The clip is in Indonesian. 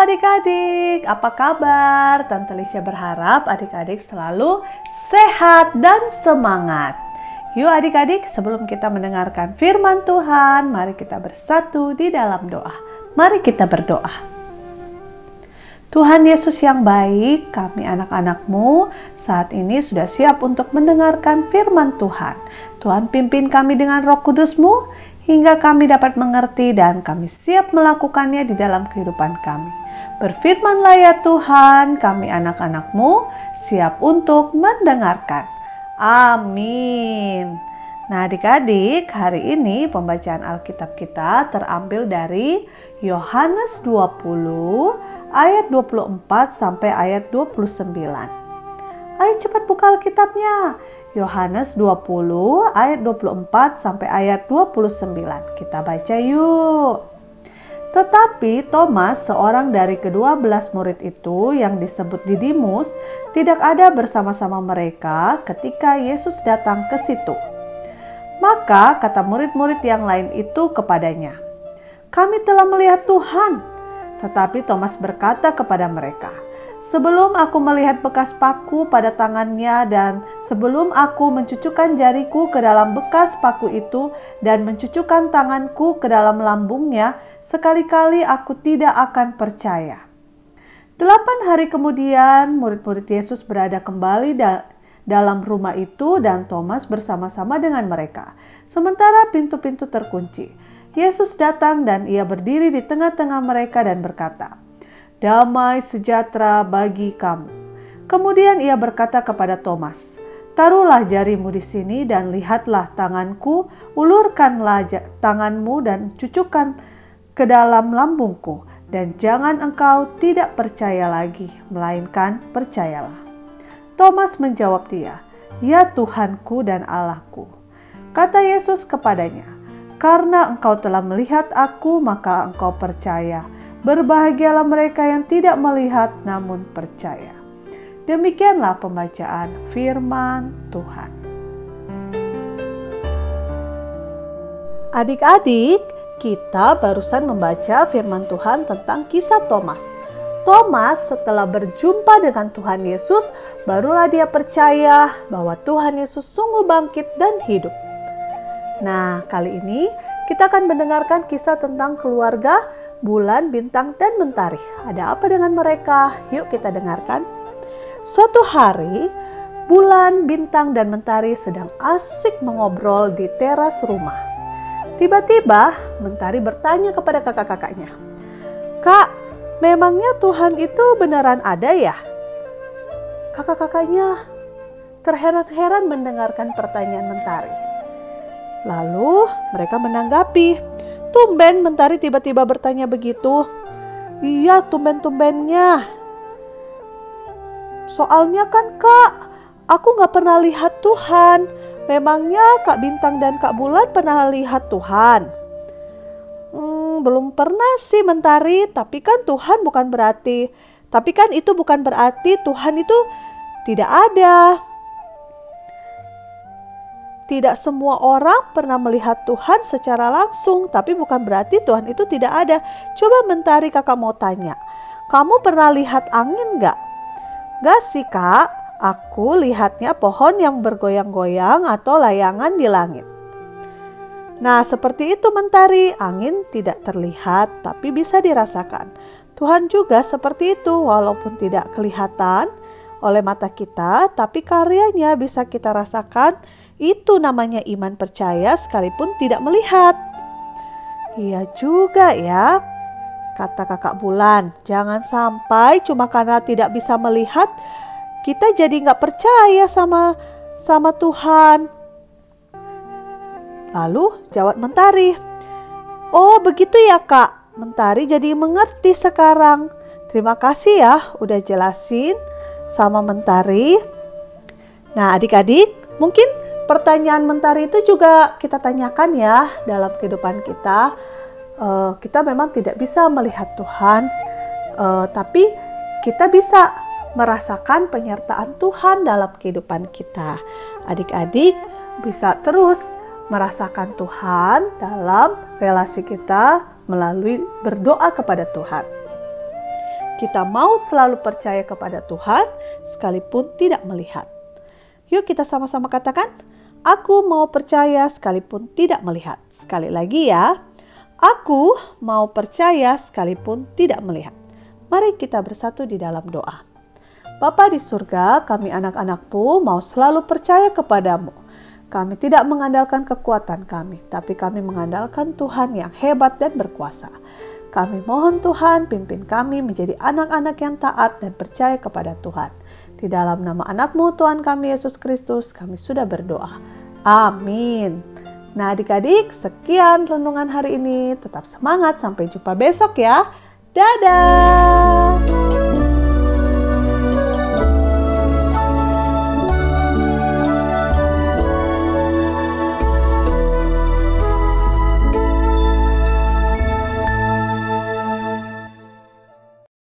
Adik-adik, apa kabar? Tante Lisha berharap adik-adik selalu sehat dan semangat. Yuk adik-adik, sebelum kita mendengarkan firman Tuhan, mari kita bersatu di dalam doa. Mari kita berdoa. Tuhan Yesus yang baik, kami anak-anakmu saat ini sudah siap untuk mendengarkan firman Tuhan. Tuhan pimpin kami dengan roh kudusmu, hingga kami dapat mengerti dan kami siap melakukannya di dalam kehidupan kami. Berfirmanlah ya Tuhan, kami anak-anakmu siap untuk mendengarkan. Amin. Nah adik-adik, hari ini pembacaan Alkitab kita terambil dari Yohanes 20 ayat 24 sampai ayat 29. Ayo cepat buka Alkitabnya. Yohanes 20 ayat 24 sampai ayat 29. Kita baca yuk. Tetapi Thomas, seorang dari kedua belas murid itu yang disebut Didimus, tidak ada bersama-sama mereka ketika Yesus datang ke situ. Maka kata murid-murid yang lain itu kepadanya, "Kami telah melihat Tuhan." Tetapi Thomas berkata kepada mereka, Sebelum aku melihat bekas paku pada tangannya dan sebelum aku mencucukkan jariku ke dalam bekas paku itu dan mencucukkan tanganku ke dalam lambungnya, sekali-kali aku tidak akan percaya. Delapan hari kemudian, murid-murid Yesus berada kembali da dalam rumah itu dan Thomas bersama-sama dengan mereka. Sementara pintu-pintu terkunci, Yesus datang dan ia berdiri di tengah-tengah mereka dan berkata, damai sejahtera bagi kamu. Kemudian ia berkata kepada Thomas, Taruhlah jarimu di sini dan lihatlah tanganku, ulurkanlah tanganmu dan cucukkan ke dalam lambungku, dan jangan engkau tidak percaya lagi, melainkan percayalah. Thomas menjawab dia, Ya Tuhanku dan Allahku. Kata Yesus kepadanya, Karena engkau telah melihat aku, maka engkau percaya. Berbahagialah mereka yang tidak melihat namun percaya. Demikianlah pembacaan firman Tuhan. Adik-adik, kita barusan membaca firman Tuhan tentang kisah Thomas. Thomas setelah berjumpa dengan Tuhan Yesus, barulah dia percaya bahwa Tuhan Yesus sungguh bangkit dan hidup. Nah, kali ini kita akan mendengarkan kisah tentang keluarga bulan, bintang, dan mentari. Ada apa dengan mereka? Yuk kita dengarkan. Suatu hari, bulan, bintang, dan mentari sedang asik mengobrol di teras rumah. Tiba-tiba, mentari bertanya kepada kakak-kakaknya, "Kak, memangnya Tuhan itu beneran ada ya?" Kakak-kakaknya terheran-heran mendengarkan pertanyaan mentari. Lalu mereka menanggapi, Tumben Mentari tiba-tiba bertanya begitu. Iya, tumben-tumbennya. Soalnya kan kak, aku gak pernah lihat Tuhan. Memangnya Kak Bintang dan Kak Bulan pernah lihat Tuhan? Hmm, belum pernah sih Mentari, tapi kan Tuhan bukan berarti. Tapi kan itu bukan berarti Tuhan itu tidak ada. Tidak semua orang pernah melihat Tuhan secara langsung, tapi bukan berarti Tuhan itu tidak ada. Coba mentari kakak mau tanya, kamu pernah lihat angin gak? Gak sih kak, aku lihatnya pohon yang bergoyang-goyang atau layangan di langit. Nah seperti itu mentari, angin tidak terlihat tapi bisa dirasakan. Tuhan juga seperti itu walaupun tidak kelihatan oleh mata kita, tapi karyanya bisa kita rasakan itu namanya iman percaya sekalipun tidak melihat. Iya juga ya, kata kakak Bulan. Jangan sampai cuma karena tidak bisa melihat, kita jadi nggak percaya sama sama Tuhan. Lalu jawab Mentari, Oh begitu ya kak, Mentari jadi mengerti sekarang. Terima kasih ya udah jelasin sama Mentari. Nah adik-adik mungkin pertanyaan mentari itu juga kita tanyakan ya dalam kehidupan kita. Uh, kita memang tidak bisa melihat Tuhan, uh, tapi kita bisa merasakan penyertaan Tuhan dalam kehidupan kita. Adik-adik bisa terus merasakan Tuhan dalam relasi kita melalui berdoa kepada Tuhan. Kita mau selalu percaya kepada Tuhan sekalipun tidak melihat. Yuk kita sama-sama katakan, aku mau percaya sekalipun tidak melihat. Sekali lagi ya, aku mau percaya sekalipun tidak melihat. Mari kita bersatu di dalam doa. Bapa di surga, kami anak-anakmu mau selalu percaya kepadamu. Kami tidak mengandalkan kekuatan kami, tapi kami mengandalkan Tuhan yang hebat dan berkuasa. Kami mohon Tuhan pimpin kami menjadi anak-anak yang taat dan percaya kepada Tuhan. Di dalam nama anakmu Tuhan kami Yesus Kristus kami sudah berdoa. Amin. Nah adik-adik sekian renungan hari ini. Tetap semangat sampai jumpa besok ya. Dadah.